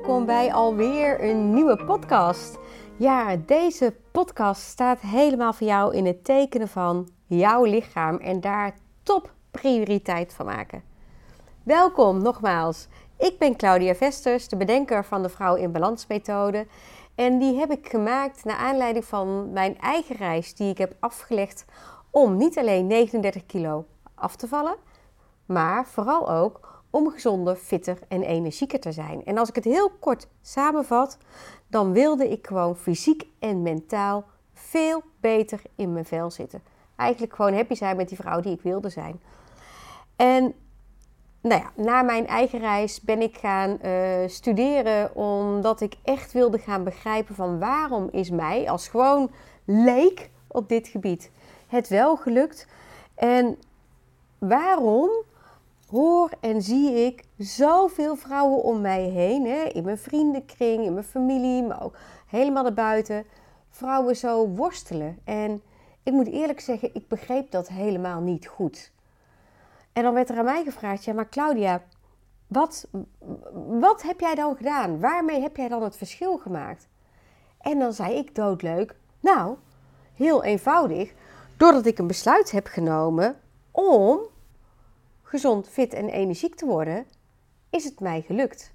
welkom bij alweer een nieuwe podcast. Ja, deze podcast staat helemaal voor jou in het tekenen van jouw lichaam en daar top prioriteit van maken. Welkom nogmaals. Ik ben Claudia Vesters, de bedenker van de Vrouw in Balans methode. En die heb ik gemaakt naar aanleiding van mijn eigen reis die ik heb afgelegd om niet alleen 39 kilo af te vallen, maar vooral ook om gezonder, fitter en energieker te zijn. En als ik het heel kort samenvat, dan wilde ik gewoon fysiek en mentaal veel beter in mijn vel zitten. Eigenlijk gewoon happy zijn met die vrouw die ik wilde zijn. En nou ja, na mijn eigen reis ben ik gaan uh, studeren omdat ik echt wilde gaan begrijpen van waarom is mij als gewoon leek op dit gebied het wel gelukt en waarom hoor en zie ik zoveel vrouwen om mij heen, hè, in mijn vriendenkring, in mijn familie, maar ook helemaal erbuiten, vrouwen zo worstelen. En ik moet eerlijk zeggen, ik begreep dat helemaal niet goed. En dan werd er aan mij gevraagd, ja maar Claudia, wat, wat heb jij dan gedaan? Waarmee heb jij dan het verschil gemaakt? En dan zei ik doodleuk, nou, heel eenvoudig, doordat ik een besluit heb genomen om gezond, fit en energiek te worden, is het mij gelukt.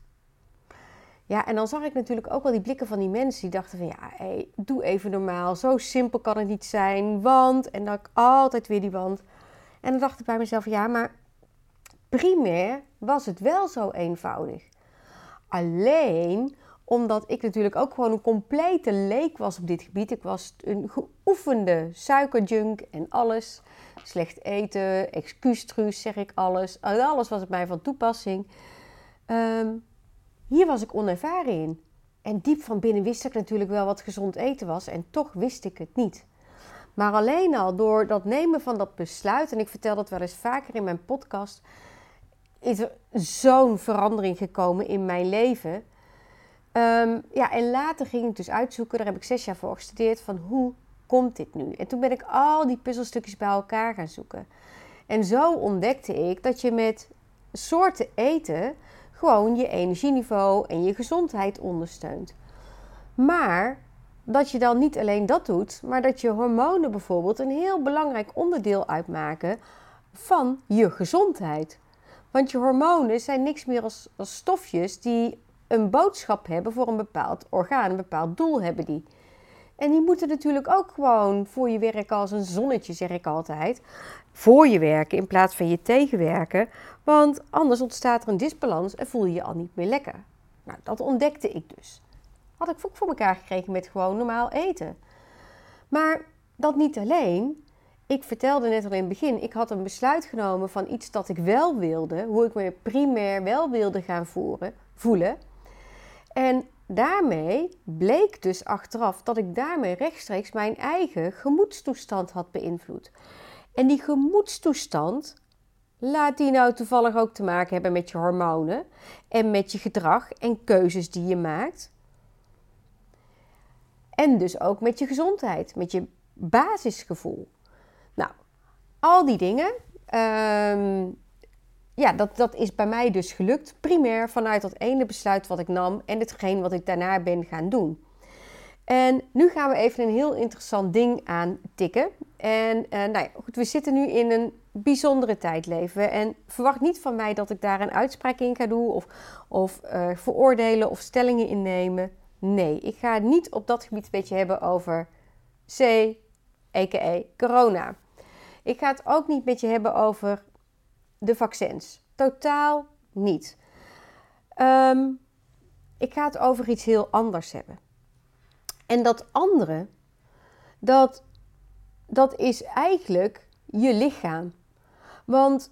Ja, en dan zag ik natuurlijk ook wel die blikken van die mensen die dachten van ja, hey, doe even normaal, zo simpel kan het niet zijn, want, en dan altijd weer die want. En dan dacht ik bij mezelf, ja, maar primair was het wel zo eenvoudig. Alleen omdat ik natuurlijk ook gewoon een complete leek was op dit gebied. Ik was een geoefende suikerjunk en alles. Slecht eten, excuustruus zeg ik alles. Alles was op mij van toepassing. Ehm, hier was ik onervaren in. En diep van binnen wist ik natuurlijk wel wat gezond eten was. En toch wist ik het niet. Maar alleen al door dat nemen van dat besluit, en ik vertel dat wel eens vaker in mijn podcast, is er zo'n verandering gekomen in mijn leven. Um, ja, en later ging ik dus uitzoeken, daar heb ik zes jaar voor gestudeerd, van hoe komt dit nu? En toen ben ik al die puzzelstukjes bij elkaar gaan zoeken. En zo ontdekte ik dat je met soorten eten gewoon je energieniveau en je gezondheid ondersteunt. Maar dat je dan niet alleen dat doet, maar dat je hormonen bijvoorbeeld een heel belangrijk onderdeel uitmaken van je gezondheid. Want je hormonen zijn niks meer als, als stofjes die een boodschap hebben voor een bepaald orgaan, een bepaald doel hebben die. En die moeten natuurlijk ook gewoon voor je werken als een zonnetje, zeg ik altijd. Voor je werken in plaats van je tegenwerken. Want anders ontstaat er een disbalans en voel je je al niet meer lekker. Nou, dat ontdekte ik dus. Had ik ook voor elkaar gekregen met gewoon normaal eten. Maar dat niet alleen. Ik vertelde net al in het begin, ik had een besluit genomen van iets dat ik wel wilde. Hoe ik me primair wel wilde gaan voeren, voelen. En daarmee bleek dus achteraf dat ik daarmee rechtstreeks mijn eigen gemoedstoestand had beïnvloed. En die gemoedstoestand, laat die nou toevallig ook te maken hebben met je hormonen en met je gedrag en keuzes die je maakt. En dus ook met je gezondheid, met je basisgevoel. Nou, al die dingen. Ehm, ja, dat, dat is bij mij dus gelukt. Primair vanuit dat ene besluit wat ik nam en hetgeen wat ik daarna ben gaan doen. En nu gaan we even een heel interessant ding aantikken. En uh, nou ja, goed, we zitten nu in een bijzondere tijd leven. En verwacht niet van mij dat ik daar een uitspraak in ga doen of, of uh, veroordelen of stellingen innemen. Nee, ik ga het niet op dat gebied een beetje hebben over C, a.k.a. corona. Ik ga het ook niet met je hebben over de vaccins. Totaal niet. Um, ik ga het over iets heel anders hebben. En dat andere, dat, dat is eigenlijk je lichaam. Want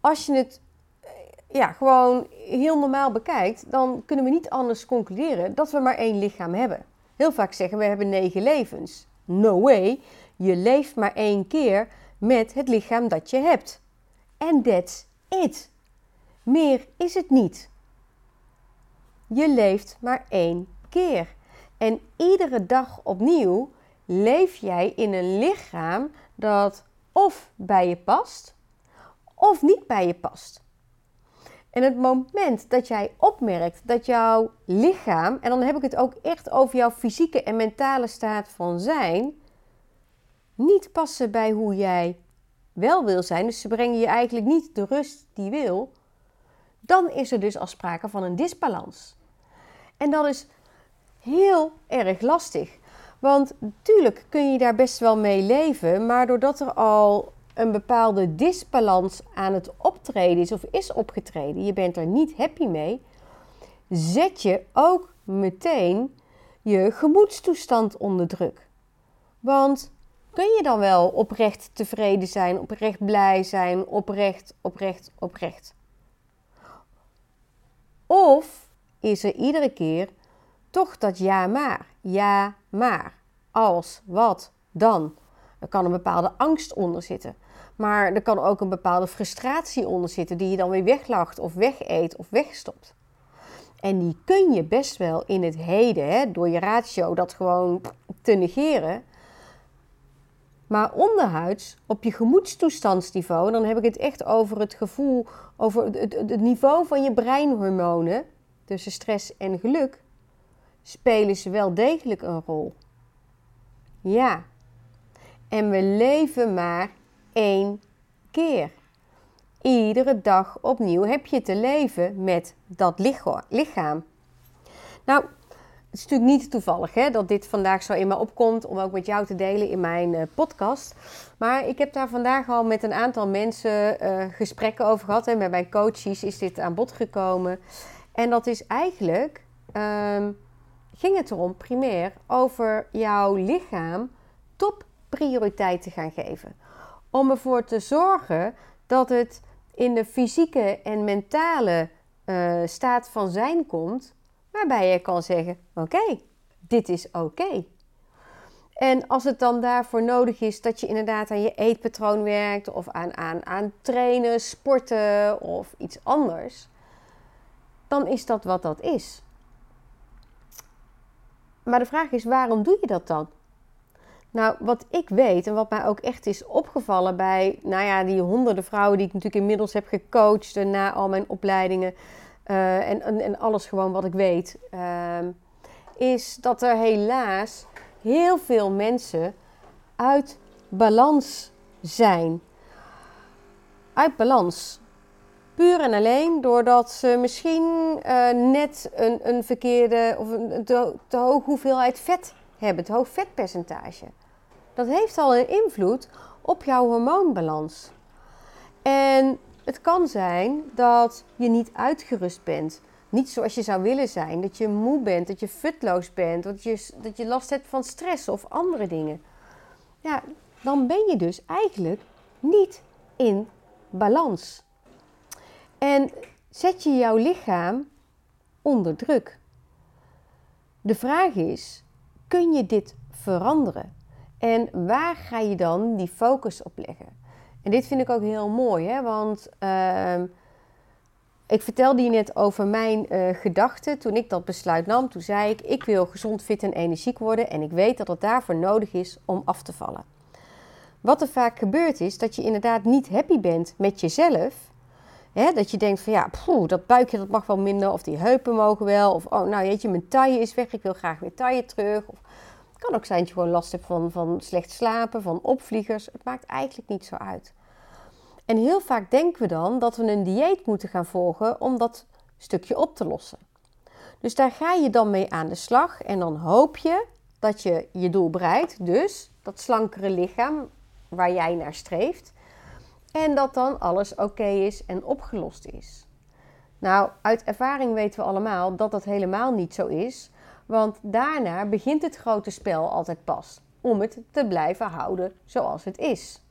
als je het eh, ja, gewoon heel normaal bekijkt, dan kunnen we niet anders concluderen dat we maar één lichaam hebben. Heel vaak zeggen we hebben negen levens. No way, je leeft maar één keer met het lichaam dat je hebt. En that's it. Meer is het niet. Je leeft maar één keer. En iedere dag opnieuw leef jij in een lichaam dat of bij je past of niet bij je past. En het moment dat jij opmerkt dat jouw lichaam, en dan heb ik het ook echt over jouw fysieke en mentale staat van zijn, niet passen bij hoe jij wel wil zijn, dus ze brengen je eigenlijk niet de rust die wil, dan is er dus al sprake van een disbalans. En dat is heel erg lastig. Want natuurlijk kun je daar best wel mee leven, maar doordat er al een bepaalde disbalans aan het optreden is of is opgetreden, je bent er niet happy mee, zet je ook meteen je gemoedstoestand onder druk. Want kun je dan wel oprecht tevreden zijn, oprecht blij zijn, oprecht, oprecht, oprecht? Of is er iedere keer toch dat ja maar, ja maar, als, wat, dan? Er kan een bepaalde angst onder zitten. Maar er kan ook een bepaalde frustratie onder zitten die je dan weer weglacht of wegeet of wegstopt. En die kun je best wel in het heden, hè, door je ratio dat gewoon te negeren. Maar onderhuids, op je gemoedstoestandsniveau, dan heb ik het echt over het gevoel, over het, het, niveau van je breinhormonen, tussen stress en geluk, spelen ze wel degelijk een rol. Ja. En we leven maar één keer. Iedere dag opnieuw heb je te leven met dat lichaam. Nou, het is natuurlijk niet toevallig hè, dat dit vandaag zo in me opkomt om ook met jou te delen in mijn uh, podcast. Maar ik heb daar vandaag al met een aantal mensen uh, gesprekken over gehad. En met mijn coaches is dit aan bod gekomen. En dat is eigenlijk, um, ging het erom primair over jouw lichaam topprioriteit te gaan geven. Om ervoor te zorgen dat het in de fysieke en mentale uh, staat van zijn komt, waarbij je kan zeggen: Oké, dit is oké. En als het dan daarvoor nodig is dat je inderdaad aan je eetpatroon werkt, of aan, aan, aan trainen, sporten of iets anders, dan is dat wat dat is. Maar de vraag is: waarom doe je dat dan? Nou, wat ik weet en wat mij ook echt is opgevallen bij, nou ja, die honderden vrouwen die ik natuurlijk inmiddels heb gecoacht na al mijn opleidingen uh, en, en, alles gewoon wat ik weet, uh, is dat er helaas heel veel mensen uit balans zijn. Uit balans. Puur en alleen doordat ze misschien uh, net een, een verkeerde of een te, te hoge hoeveelheid vet hebben, het hoog vetpercentage. Dat heeft al een invloed op jouw hormoonbalans. En het kan zijn dat je niet uitgerust bent. Niet zoals je zou willen zijn. Dat je moe bent, dat je futloos bent, dat je, dat je last hebt van stress of andere dingen. Ja, dan ben je dus eigenlijk niet in balans. En zet je jouw lichaam onder druk. De vraag is: kun je dit veranderen? En waar ga je dan die focus op leggen? En dit vind ik ook heel mooi, hè? want uh, ik vertelde je net over mijn uh, gedachten toen ik dat besluit nam. Toen zei ik, ik wil gezond, fit en energiek worden en ik weet dat het daarvoor nodig is om af te vallen. Wat er vaak gebeurt is dat je inderdaad niet happy bent met jezelf. Dat je denkt van ja, dat buikje dat mag wel minder of die heupen mogen wel. Of oh nou weet je, mijn taille is weg, ik wil graag weer taille terug. Of, kan ook zijn dat je gewoon last hebt van, van slecht slapen, van opvliegers. Het maakt eigenlijk niet zo uit. En heel vaak denken we dan dat we een dieet moeten gaan volgen om dat stukje op te lossen. Dus daar ga je dan mee aan de slag en dan hoop je dat je je doel bereikt. Dus dat slankere lichaam waar jij naar streeft. En dat dan alles oké is en opgelost is. Nou, uit ervaring weten we allemaal dat dat helemaal niet zo is. Want daarna begint het grote spel altijd pas. Om het te blijven houden zoals het is.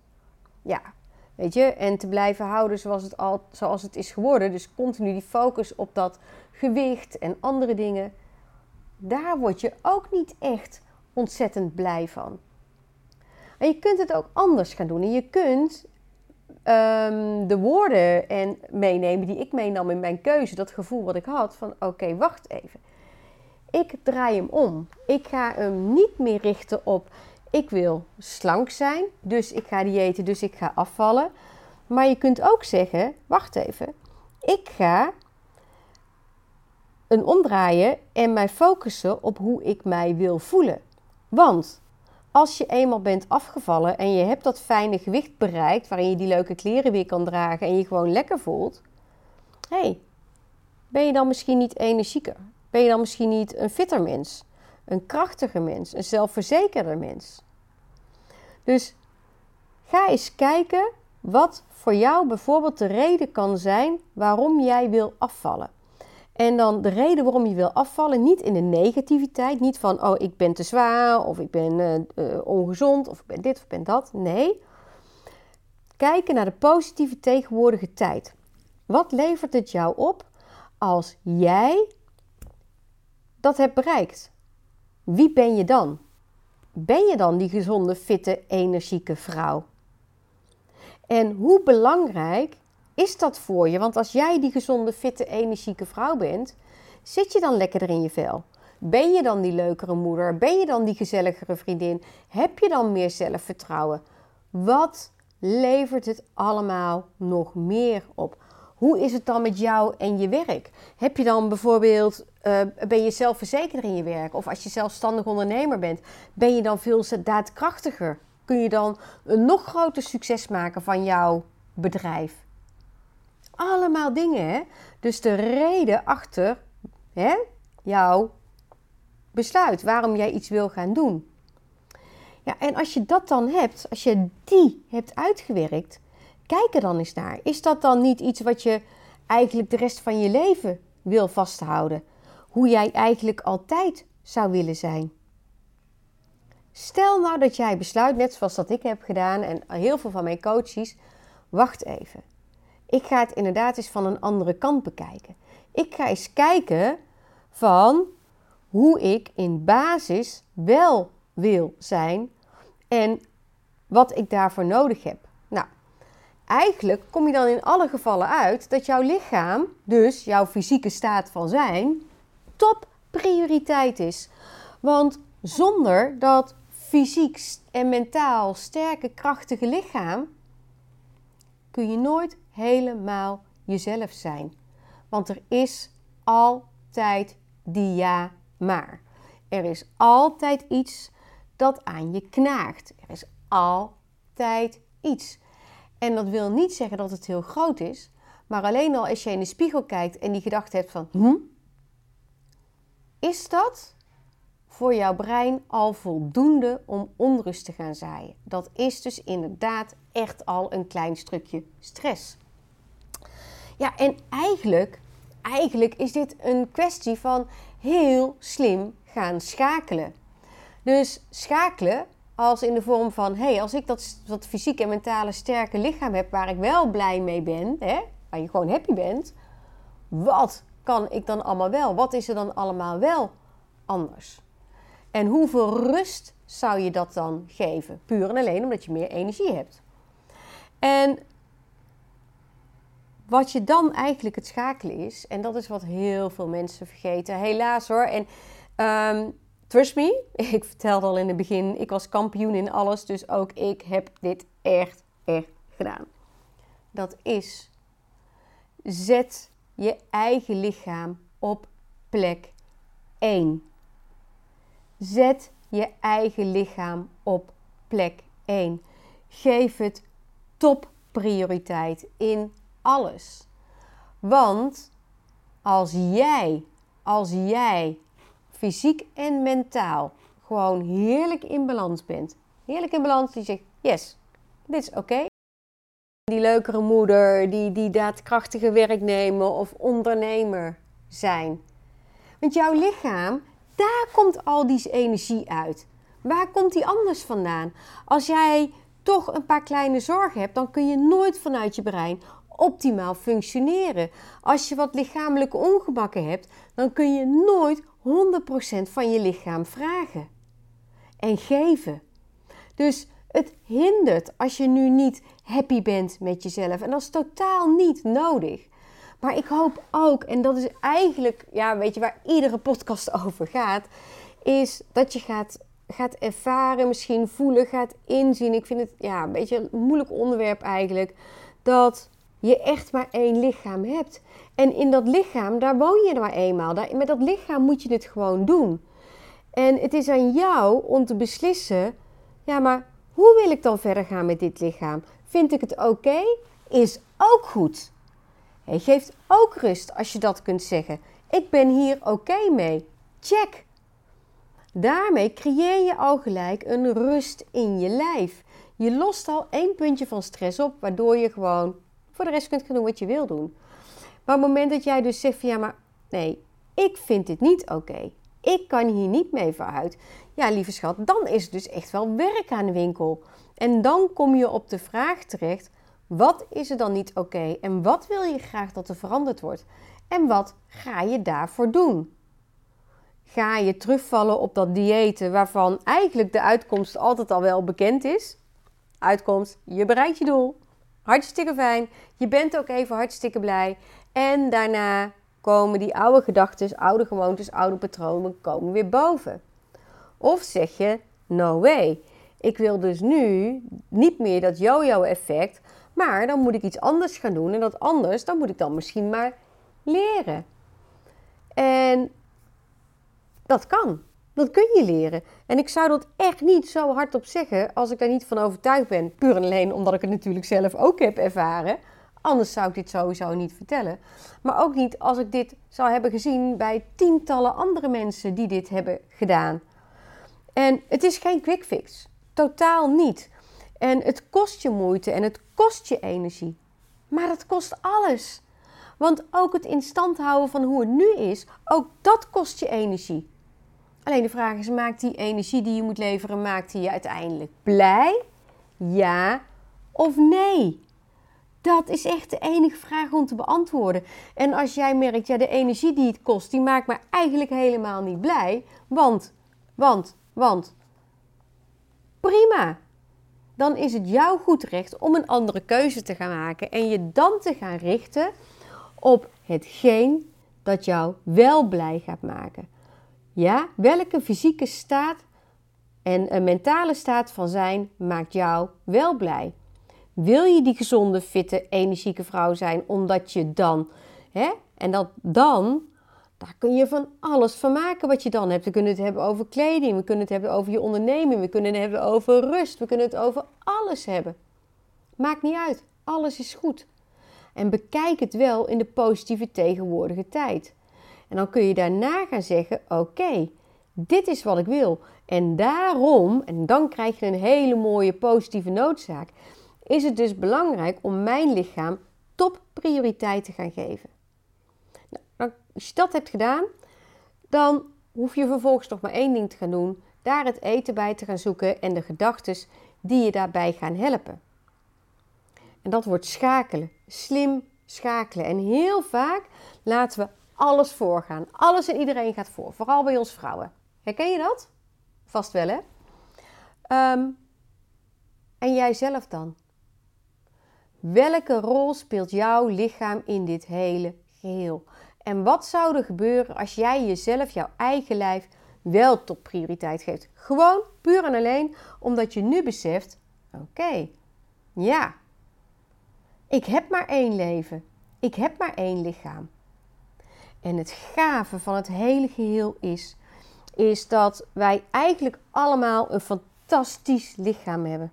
Ja, weet je, en te blijven houden zoals het, al, zoals het is geworden. Dus continu die focus op dat gewicht en andere dingen. Daar word je ook niet echt ontzettend blij van. En je kunt het ook anders gaan doen. En je kunt um, de woorden en meenemen die ik meenam in mijn keuze. Dat gevoel wat ik had van oké, wacht even. Ik draai hem om. Ik ga hem niet meer richten op ik wil slank zijn, dus ik ga diëten, dus ik ga afvallen. Maar je kunt ook zeggen, wacht even, Ik ga een omdraaien en mij focussen op hoe ik mij wil voelen. Want als je eenmaal bent afgevallen en je hebt dat fijne gewicht bereikt, waarin je die leuke kleren weer kan dragen en je gewoon lekker voelt, hey, ben je dan misschien niet energieker? Ben je dan misschien niet een fitter mens, een krachtiger mens, een zelfverzekerder mens? Dus ga eens kijken wat voor jou bijvoorbeeld de reden kan zijn waarom jij wil afvallen. En dan de reden waarom je wil afvallen, niet in de negativiteit, niet van oh ik ben te zwaar of ik ben uh, uh, ongezond of ik ben dit of ik ben dat. Nee, kijken naar de positieve tegenwoordige tijd. Wat levert het jou op als jij dat hebt bereikt? Wie ben je dan? Ben je dan die gezonde, fitte, energieke vrouw? En hoe belangrijk is dat voor je? Want als jij die gezonde, fitte, energieke vrouw bent, zit je dan lekkerder in je vel? Ben je dan die leukere moeder? Ben je dan die gezelligere vriendin? Heb je dan meer zelfvertrouwen? Wat levert het allemaal nog meer op? Hoe is het dan met jou en je werk? Heb je dan bijvoorbeeld, uh, ben je zelfverzekerder in je werk? Of als je zelfstandig ondernemer bent, ben je dan veel daadkrachtiger? Kun je dan een nog groter succes maken van jouw bedrijf? Allemaal dingen, hè? Dus de reden achter hè, jouw besluit, waarom jij iets wil gaan doen. Ja, en als je dat dan hebt, als je die hebt uitgewerkt, kijk er dan eens naar. Is dat dan niet iets wat je eigenlijk de rest van je leven wil vasthouden? Hoe jij eigenlijk altijd zou willen zijn? Stel nou dat jij besluit, net zoals dat ik heb gedaan en heel veel van mijn coaches, wacht even. Ik ga het inderdaad eens van een andere kant bekijken. Ik ga eens kijken van hoe ik in basis wel wil zijn en wat ik daarvoor nodig heb. Eigenlijk kom je dan in alle gevallen uit dat jouw lichaam, dus jouw fysieke staat van zijn, top prioriteit is. Want zonder dat fysiek en mentaal sterke, krachtige lichaam kun je nooit helemaal jezelf zijn. Want er is altijd die ja maar. Er is altijd iets dat aan je knaagt. Er is altijd iets. En dat wil niet zeggen dat het heel groot is, maar alleen al als je in de spiegel kijkt en die gedachte hebt van, hm, is dat voor jouw brein al voldoende om onrust te gaan zaaien? Dat is dus inderdaad echt al een klein stukje stress. Ja, en eigenlijk, eigenlijk is dit een kwestie van heel slim gaan schakelen. Dus schakelen als in de vorm van: hé, hey, als ik dat, dat fysieke en mentale sterke lichaam heb waar ik wel blij mee ben, hè, waar je gewoon happy bent, wat kan ik dan allemaal wel? Wat is er dan allemaal wel anders? En hoeveel rust zou je dat dan geven? Puur en alleen omdat je meer energie hebt. En wat je dan eigenlijk het schakelen is, en dat is wat heel veel mensen vergeten, helaas hoor. En um, trust me, ik vertelde al in het begin, ik was kampioen in alles, dus ook ik heb dit echt, echt gedaan. Dat is, zet je eigen lichaam op plek 1. Zet je eigen lichaam op plek 1. Geef het topprioriteit in alles. Want als jij, als jij fysiek en mentaal gewoon heerlijk in balans bent, heerlijk in balans, die zegt: Yes, dit is oké. Die leukere moeder, die, die daadkrachtige werknemer of ondernemer zijn. Want jouw lichaam, daar komt al die energie uit. Waar komt die anders vandaan? Als jij toch een paar kleine zorgen hebt, dan kun je nooit vanuit je brein optimaal functioneren. Als je wat lichamelijke ongemakken hebt, dan kun je nooit 100% van je lichaam vragen en geven. Dus het hindert als je nu niet happy bent met jezelf. En dat is totaal niet nodig. Maar ik hoop ook, en dat is eigenlijk, ja, weet je, waar iedere podcast over gaat, is dat je gaat, gaat ervaren, misschien voelen, gaat inzien. Ik vind het ja, een beetje een moeilijk onderwerp eigenlijk. Dat je echt maar één lichaam hebt. En in dat lichaam, daar woon je maar eenmaal. Met dat lichaam moet je het gewoon doen. En het is aan jou om te beslissen: ja, maar hoe wil ik dan verder gaan met dit lichaam? Vind ik het oké? Is ook goed. Het geeft ook rust als je dat kunt zeggen. Ik ben hier oké mee. Check. Daarmee creëer je al gelijk een rust in je lijf. Je lost al één puntje van stress op, waardoor je gewoon voor de rest kunt gaan doen wat je wil doen. Maar op het moment dat jij dus zegt van ja, maar nee, ik vind dit niet oké. Ik kan hier niet mee vooruit. Ja, lieve schat, dan is het dus echt wel werk aan de winkel. En dan kom je op de vraag terecht: wat is er dan niet oké? En wat wil je graag dat er veranderd wordt? En wat ga je daarvoor doen? Ga je terugvallen op dat diëten waarvan eigenlijk de uitkomst altijd al wel bekend is? Uitkomst, je bereikt je doel. Hartstikke fijn. Je bent ook even hartstikke blij. En daarna komen die oude gedachten, oude gewoontes, oude patronen komen weer boven. Of zeg je, no way. Ik wil dus nu niet meer dat yo-yo effect, maar dan moet ik iets anders gaan doen. En dat anders, dan moet ik dan misschien maar leren. En dat kan. Dat kun je leren. En ik zou dat echt niet zo hardop zeggen als ik daar niet van overtuigd ben. Puur en alleen omdat ik het natuurlijk zelf ook heb ervaren. Anders zou ik dit sowieso niet vertellen. Maar ook niet als ik dit zou hebben gezien bij tientallen andere mensen die dit hebben gedaan. En het is geen quick fix. Totaal niet. En het kost je moeite en het kost je energie. Maar het kost alles. Want ook het in stand houden van hoe het nu is, ook dat kost je energie. Alleen de vraag is, maakt die energie die je moet leveren, maakt die je uiteindelijk blij? Ja of nee? Dat is echt de enige vraag om te beantwoorden. En als jij merkt, ja, de energie die het kost, die maakt me eigenlijk helemaal niet blij. Want, want, want. Prima. Dan is het jouw goed recht om een andere keuze te gaan maken en je dan te gaan richten op hetgeen dat jou wel blij gaat maken. Ja, welke fysieke staat en een mentale staat van zijn maakt jou wel blij? Wil je die gezonde, fitte, energieke vrouw zijn omdat je dan, hè, en dat dan, daar kun je van alles van maken wat je dan hebt. We kunnen het hebben over kleding, we kunnen het hebben over je onderneming, we kunnen het hebben over rust, we kunnen het over alles hebben. Maakt niet uit, alles is goed. En bekijk het wel in de positieve tegenwoordige tijd. En dan kun je daarna gaan zeggen: Oké, dit is wat ik wil. En daarom, en dan krijg je een hele mooie positieve noodzaak, is het dus belangrijk om mijn lichaam top prioriteit te gaan geven. Nou, als je dat hebt gedaan, dan hoef je vervolgens nog maar één ding te gaan doen: daar het eten bij te gaan zoeken en de gedachten die je daarbij gaan helpen. En dat wordt schakelen, slim schakelen. En heel vaak laten we alles voorgaan. Alles en iedereen gaat voor, vooral bij ons vrouwen. Herken je dat? Vast wel, hè? Um, en jijzelf dan? Welke rol speelt jouw lichaam in dit hele geheel? En wat zou er gebeuren als jij jezelf, jouw eigen lijf, wel tot prioriteit geeft? Gewoon puur en alleen omdat je nu beseft: oké, ja, ik heb maar één leven. Ik heb maar één lichaam. En het gave van het hele geheel is, is dat wij eigenlijk allemaal een fantastisch lichaam hebben.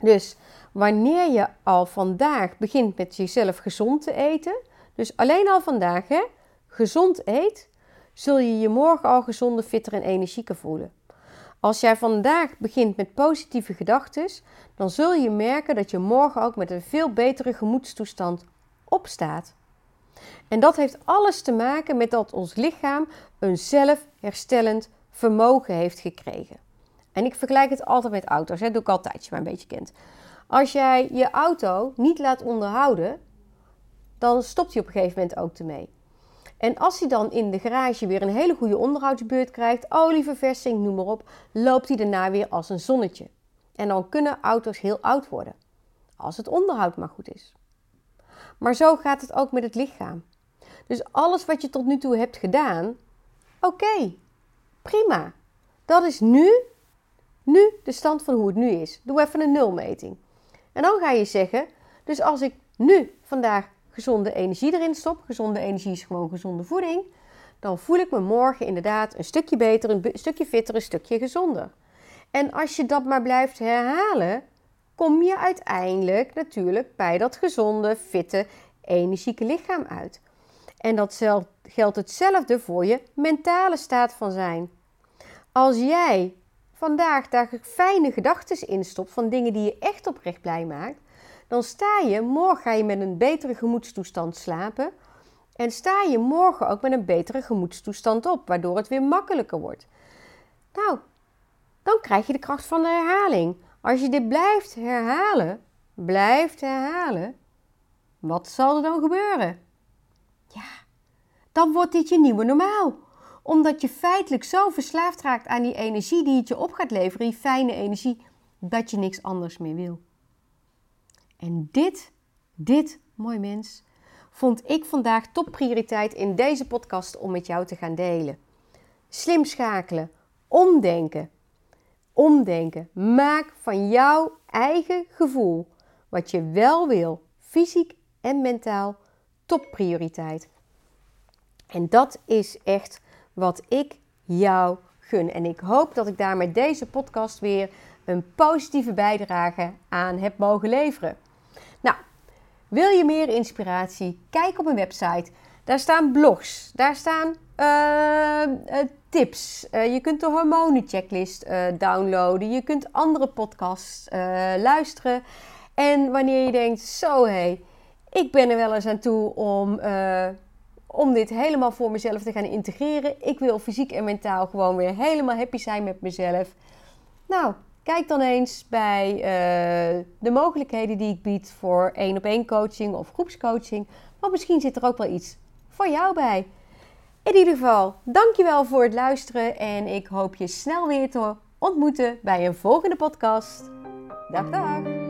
Dus wanneer je al vandaag begint met jezelf gezond te eten, dus alleen al vandaag hè, gezond eet, zul je je morgen al gezonder, fitter en energieker voelen. Als jij vandaag begint met positieve gedachten, dan zul je merken dat je morgen ook met een veel betere gemoedstoestand opstaat. En dat heeft alles te maken met dat ons lichaam een zelfherstellend vermogen heeft gekregen. En ik vergelijk het altijd met auto's, dat doe ik altijd, je maar een beetje kent. Als jij je auto niet laat onderhouden, dan stopt hij op een gegeven moment ook ermee. En als hij dan in de garage weer een hele goede onderhoudsbeurt krijgt, olieverversing, noem maar op, loopt hij daarna weer als een zonnetje. En dan kunnen auto's heel oud worden, als het onderhoud maar goed is. Maar zo gaat het ook met het lichaam. Dus alles wat je tot nu toe hebt gedaan, oké, prima. Dat is nu, nu de stand van hoe het nu is. Doe even een nulmeting. En dan ga je zeggen, dus als ik nu vandaag gezonde energie erin stop, gezonde energie is gewoon gezonde voeding, dan voel ik me morgen inderdaad een stukje beter, een stukje fitter, een stukje gezonder. En als je dat maar blijft herhalen, kom je uiteindelijk natuurlijk bij dat gezonde, fitte, energieke lichaam uit. En dat geldt hetzelfde voor je mentale staat van zijn. Als jij vandaag daar fijne gedachten in stopt van dingen die je echt oprecht blij maakt, dan sta je morgen ga je met een betere gemoedstoestand slapen. En sta je morgen ook met een betere gemoedstoestand op, waardoor het weer makkelijker wordt. Nou, dan krijg je de kracht van de herhaling. Als je dit blijft herhalen, blijft herhalen, wat zal er dan gebeuren? Ja, dan wordt dit je nieuwe normaal. Omdat je feitelijk zo verslaafd raakt aan die energie die het je op gaat leveren, die fijne energie, dat je niks anders meer wil. En dit, dit, mooi mens, vond ik vandaag topprioriteit in deze podcast om met jou te gaan delen. Slim schakelen, omdenken. Omdenken. Maak van jouw eigen gevoel wat je wel wil, fysiek en mentaal, topprioriteit. En dat is echt wat ik jou gun. En ik hoop dat ik daar met deze podcast weer een positieve bijdrage aan heb mogen leveren. Nou, wil je meer inspiratie? Kijk op mijn website. Daar staan blogs, daar staan uh, uh, tips. Uh, je kunt de hormonenchecklist downloaden. Je kunt andere podcasts luisteren. En wanneer je denkt, zo hé, hey, ik ben er wel eens aan toe om, om dit helemaal voor mezelf te gaan integreren. Ik wil fysiek en mentaal gewoon weer helemaal happy zijn met mezelf. Nou, Kijk dan eens bij de mogelijkheden die ik bied voor één op één coaching of groepscoaching. Want misschien zit er ook wel iets voor jou bij. In ieder geval, dankjewel voor het luisteren en ik hoop je snel weer te ontmoeten bij een volgende podcast. Dag dag!